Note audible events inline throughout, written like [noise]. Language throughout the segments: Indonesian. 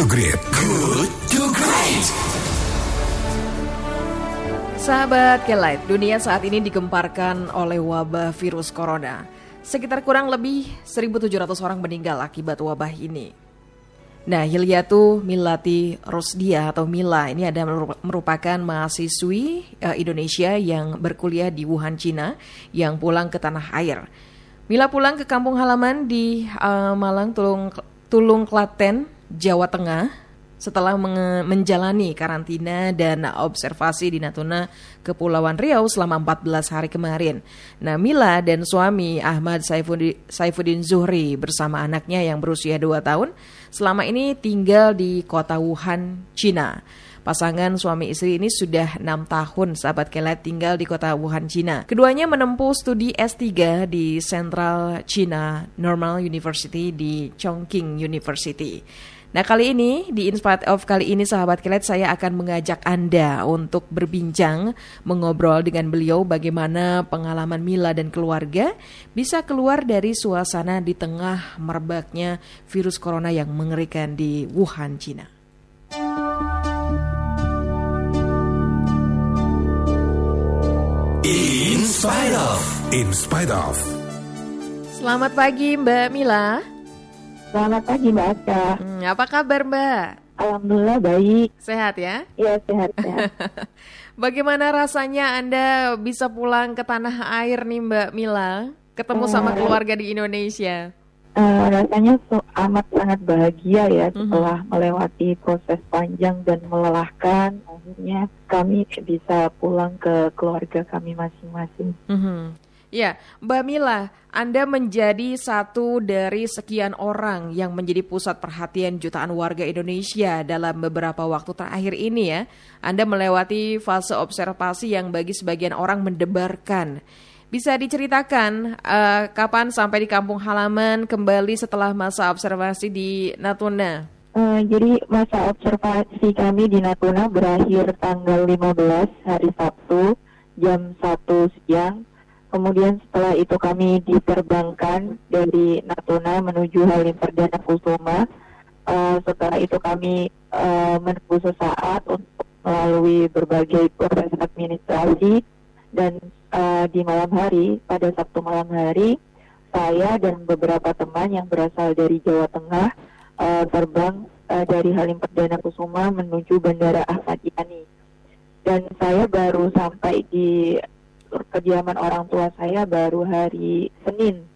to Great. Good to Great. Sahabat Kelight, dunia saat ini digemparkan oleh wabah virus corona. Sekitar kurang lebih 1.700 orang meninggal akibat wabah ini. Nah, Hilyatu Milati Rosdia atau Mila ini ada merupakan mahasiswi uh, Indonesia yang berkuliah di Wuhan, Cina yang pulang ke tanah air. Mila pulang ke kampung halaman di uh, Malang Tulung Tulung Klaten, Jawa Tengah setelah menjalani karantina dan observasi di Natuna, Kepulauan Riau selama 14 hari kemarin. Nah, Mila dan suami Ahmad Saifuddin, Zuhri bersama anaknya yang berusia 2 tahun selama ini tinggal di kota Wuhan, Cina. Pasangan suami istri ini sudah enam tahun sahabat kelet tinggal di kota Wuhan, Cina. Keduanya menempuh studi S3 di Central China Normal University di Chongqing University. Nah kali ini di Inspired of kali ini sahabat kelet saya akan mengajak Anda untuk berbincang mengobrol dengan beliau bagaimana pengalaman Mila dan keluarga bisa keluar dari suasana di tengah merebaknya virus corona yang mengerikan di Wuhan, Cina. In spite of. In spite of. Selamat pagi Mbak Mila. Selamat pagi Mbak Aska. Hmm, apa kabar Mbak? Alhamdulillah baik. Sehat ya? Iya sehat ya. [laughs] Bagaimana rasanya Anda bisa pulang ke tanah air nih Mbak Mila? Ketemu uh, sama keluarga di Indonesia? Uh, rasanya so, amat sangat bahagia ya mhm. setelah uh -huh. melewati proses panjang dan melelahkan. Akhirnya kami bisa pulang ke keluarga kami masing-masing. Uh mhm. -huh. Ya, Mbak Mila, Anda menjadi satu dari sekian orang yang menjadi pusat perhatian jutaan warga Indonesia dalam beberapa waktu terakhir ini ya. Anda melewati fase observasi yang bagi sebagian orang mendebarkan. Bisa diceritakan uh, kapan sampai di kampung halaman kembali setelah masa observasi di Natuna? Uh, jadi masa observasi kami di Natuna berakhir tanggal 15 hari Sabtu jam 1 siang Kemudian setelah itu kami diterbangkan dari Natuna menuju Halim Perdana Kusuma. Uh, setelah itu kami uh, menempuh sesaat untuk melalui berbagai proses administrasi dan uh, di malam hari pada Sabtu malam hari saya dan beberapa teman yang berasal dari Jawa Tengah uh, terbang uh, dari Halim Perdana Kusuma menuju Bandara Ahmad Yani dan saya baru sampai di kediaman orang tua saya baru hari Senin.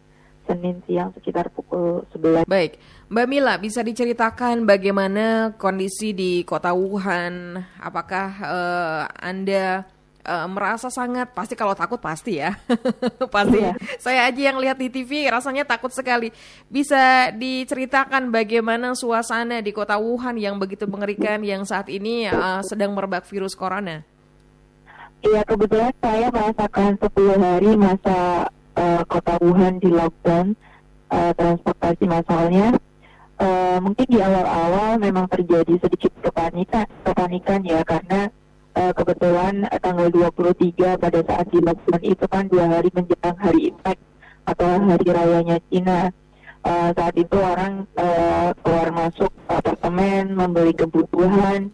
Senin siang sekitar pukul 11. Baik, Mbak Mila bisa diceritakan bagaimana kondisi di kota Wuhan? Apakah uh, Anda uh, merasa sangat pasti kalau takut pasti ya [laughs] pasti ya. saya aja yang lihat di TV rasanya takut sekali bisa diceritakan bagaimana suasana di kota Wuhan yang begitu mengerikan yang saat ini uh, sedang merebak virus corona Iya kebetulan saya merasakan 10 hari masa uh, kota Wuhan di lockdown uh, transportasi masalnya. Uh, mungkin di awal-awal memang terjadi sedikit kepanikan, kepanikan ya karena uh, kebetulan uh, tanggal 23 pada saat di lockdown itu kan dua hari menjelang hari Imlek atau hari rayanya Cina. Uh, saat itu orang uh, keluar masuk apartemen membeli kebutuhan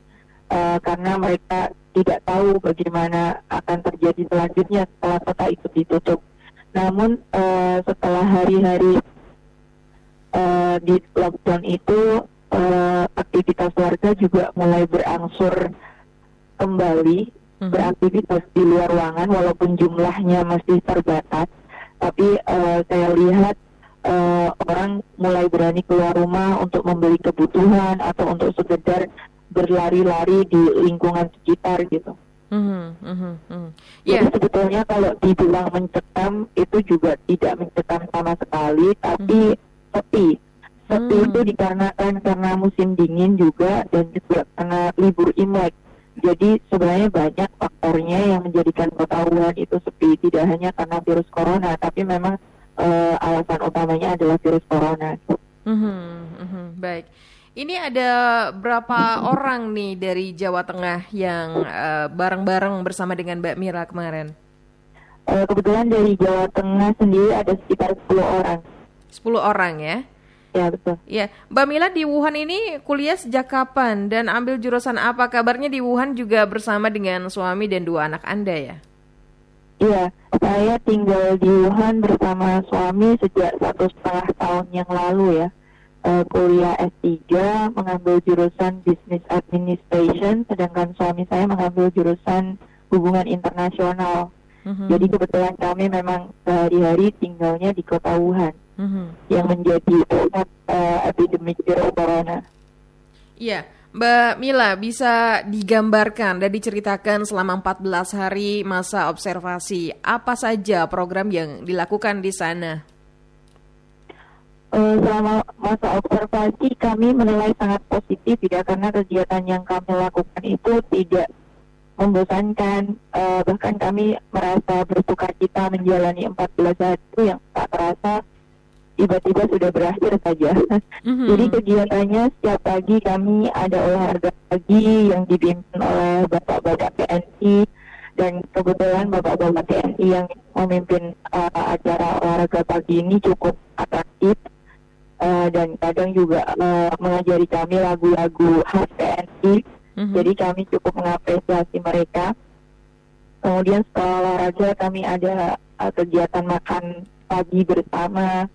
uh, karena mereka tidak tahu bagaimana akan terjadi selanjutnya setelah kota itu ditutup. Namun uh, setelah hari-hari uh, di lockdown itu uh, aktivitas warga juga mulai berangsur kembali hmm. beraktivitas di luar ruangan walaupun jumlahnya masih terbatas. Tapi uh, saya lihat uh, orang mulai berani keluar rumah untuk membeli kebutuhan atau untuk sekedar berlari-lari di lingkungan sekitar gitu. Mm-hmm, mm-hmm. Yeah. Jadi sebetulnya kalau dibilang mencekam itu juga tidak mencekam sama sekali, tapi mm-hmm. sepi. Sepi mm-hmm. itu dikarenakan karena musim dingin juga dan juga karena libur Imlek. Jadi sebenarnya banyak faktornya yang menjadikan kota Wuhan itu sepi. Tidak hanya karena virus corona, tapi memang uh, alasan utamanya adalah virus corona. Mm-hmm, mm-hmm. Baik. Ini ada berapa orang nih dari Jawa Tengah yang uh, bareng-bareng bersama dengan Mbak Mira kemarin? Uh, kebetulan dari Jawa Tengah sendiri ada sekitar 10 orang. 10 orang ya? Ya betul. Ya, Mbak Mila di Wuhan ini kuliah sejak kapan dan ambil jurusan apa? Kabarnya di Wuhan juga bersama dengan suami dan dua anak Anda ya? Iya, saya tinggal di Wuhan bersama suami sejak satu setengah tahun yang lalu ya. Uh, kuliah S3 mengambil jurusan Business Administration, sedangkan suami saya mengambil jurusan Hubungan Internasional. Mm-hmm. Jadi kebetulan kami memang sehari-hari tinggalnya di kota Wuhan mm-hmm. yang menjadi pusat uh, epidemi virus corona. Iya, Mbak Mila bisa digambarkan dan diceritakan selama 14 hari masa observasi apa saja program yang dilakukan di sana? Uh, selama masa observasi kami menilai sangat positif ya karena kegiatan yang kami lakukan itu tidak membosankan uh, bahkan kami merasa bersuka cita menjalani 14 hari yang tak terasa tiba-tiba sudah berakhir saja. Mm-hmm. Jadi kegiatannya setiap pagi kami ada olahraga pagi yang dipimpin oleh bapak-bapak TNI dan kebetulan bapak-bapak TNI yang memimpin uh, acara olahraga pagi ini cukup atraktif uh, dan kadang juga uh, mengajari kami lagu-lagu khas TNI hmm Jadi kami cukup mengapresiasi mereka. Kemudian setelah olahraga kami ada uh, kegiatan makan pagi bersama.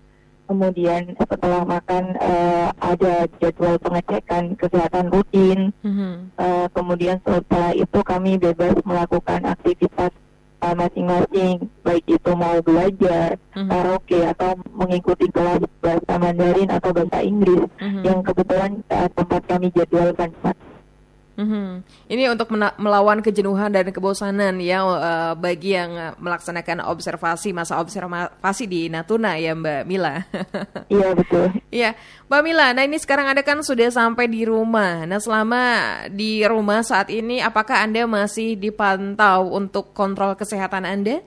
Kemudian setelah makan uh, ada jadwal pengecekan kesehatan rutin. Mm-hmm. Uh, kemudian setelah itu kami bebas melakukan aktivitas masing-masing, baik itu mau belajar, mm-hmm. karaoke atau mengikuti kelas bahasa Mandarin atau bahasa Inggris mm-hmm. yang kebetulan uh, tempat kami jadwalkan. Mm-hmm. Ini untuk melawan kejenuhan dan kebosanan ya uh, bagi yang melaksanakan observasi masa observasi di Natuna ya Mbak Mila. [laughs] Iya betul. Iya Mbak Mila. Nah ini sekarang Anda kan sudah sampai di rumah. Nah selama di rumah saat ini apakah Anda masih dipantau untuk kontrol kesehatan Anda?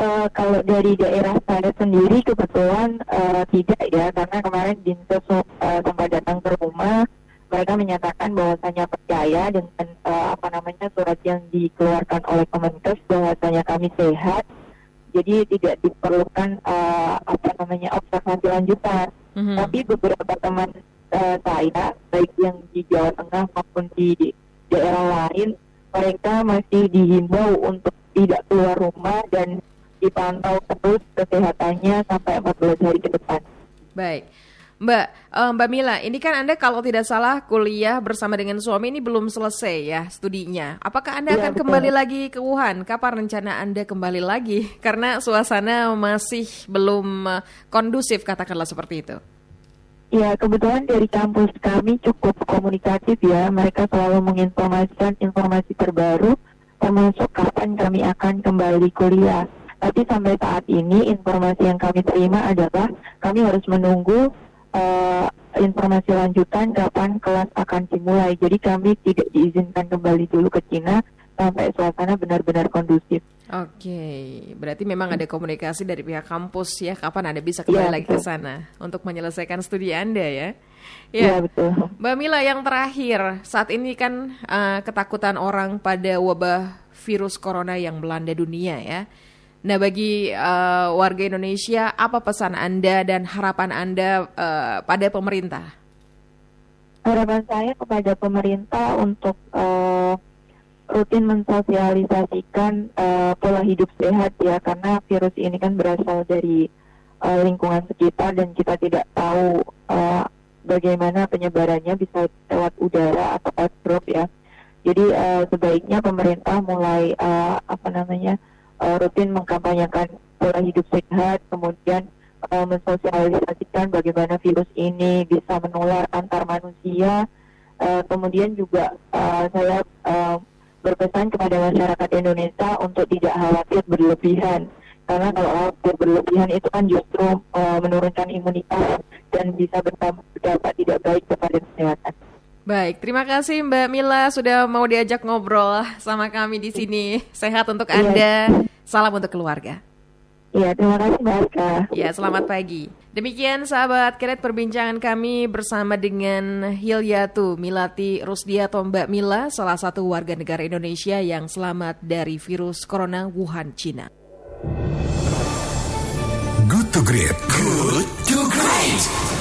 Uh, kalau dari daerah saya sendiri kebetulan uh, tidak ya karena kemarin Dinkes uh, sempat datang ke rumah mereka menyatakan bahwasanya percaya dengan uh, apa namanya surat yang dikeluarkan oleh Kemenkes bahwasanya kami sehat jadi tidak diperlukan uh, apa namanya observasi lanjutan mm-hmm. tapi beberapa teman uh, saya baik yang di Jawa Tengah maupun di daerah lain mereka masih dihimbau untuk tidak keluar rumah dan dipantau terus kesehatannya sampai 14 hari ke depan. Baik. Mbak, uh, Mbak Mila, ini kan Anda kalau tidak salah kuliah bersama dengan suami ini belum selesai ya studinya. Apakah Anda ya, akan betul. kembali lagi ke Wuhan? Kapan rencana Anda kembali lagi? [laughs] Karena suasana masih belum uh, kondusif katakanlah seperti itu. Ya, kebetulan dari kampus kami cukup komunikatif ya. Mereka selalu menginformasikan informasi terbaru termasuk kapan kami akan kembali kuliah. Tapi sampai saat ini informasi yang kami terima adalah kami harus menunggu uh, informasi lanjutan kapan kelas akan dimulai. Jadi kami tidak diizinkan kembali dulu ke Cina sampai suasana benar-benar kondusif. Oke, berarti memang ada komunikasi dari pihak kampus ya, kapan Anda bisa kembali ya, lagi ke sana untuk menyelesaikan studi Anda ya? Ya, ya betul. Mbak Mila yang terakhir, saat ini kan uh, ketakutan orang pada wabah virus corona yang melanda dunia ya. Nah, bagi uh, warga Indonesia, apa pesan Anda dan harapan Anda uh, pada pemerintah? Harapan saya kepada pemerintah untuk uh, rutin mensosialisasikan uh, pola hidup sehat ya, karena virus ini kan berasal dari uh, lingkungan sekitar dan kita tidak tahu uh, bagaimana penyebarannya bisa lewat udara atau airdrop ya. Jadi uh, sebaiknya pemerintah mulai uh, apa namanya uh, rutin mengkampanyekan pola hidup sehat, kemudian uh, mensosialisasikan bagaimana virus ini bisa menular antar manusia. Uh, kemudian juga uh, saya uh, berpesan kepada masyarakat Indonesia untuk tidak khawatir berlebihan karena kalau khawatir berlebihan itu kan justru uh, menurunkan imunitas dan bisa berdampak tidak baik kepada kesehatan. Baik, terima kasih Mbak Mila sudah mau diajak ngobrol sama kami di sini. Sehat untuk iya. Anda. Salam untuk keluarga. Iya, terima kasih Mbak Eka. Ya, selamat pagi. Demikian sahabat keret perbincangan kami bersama dengan Hilyatu Milati Rusdiato Mbak Mila, salah satu warga negara Indonesia yang selamat dari virus corona Wuhan, Cina. Good to great. Good to great.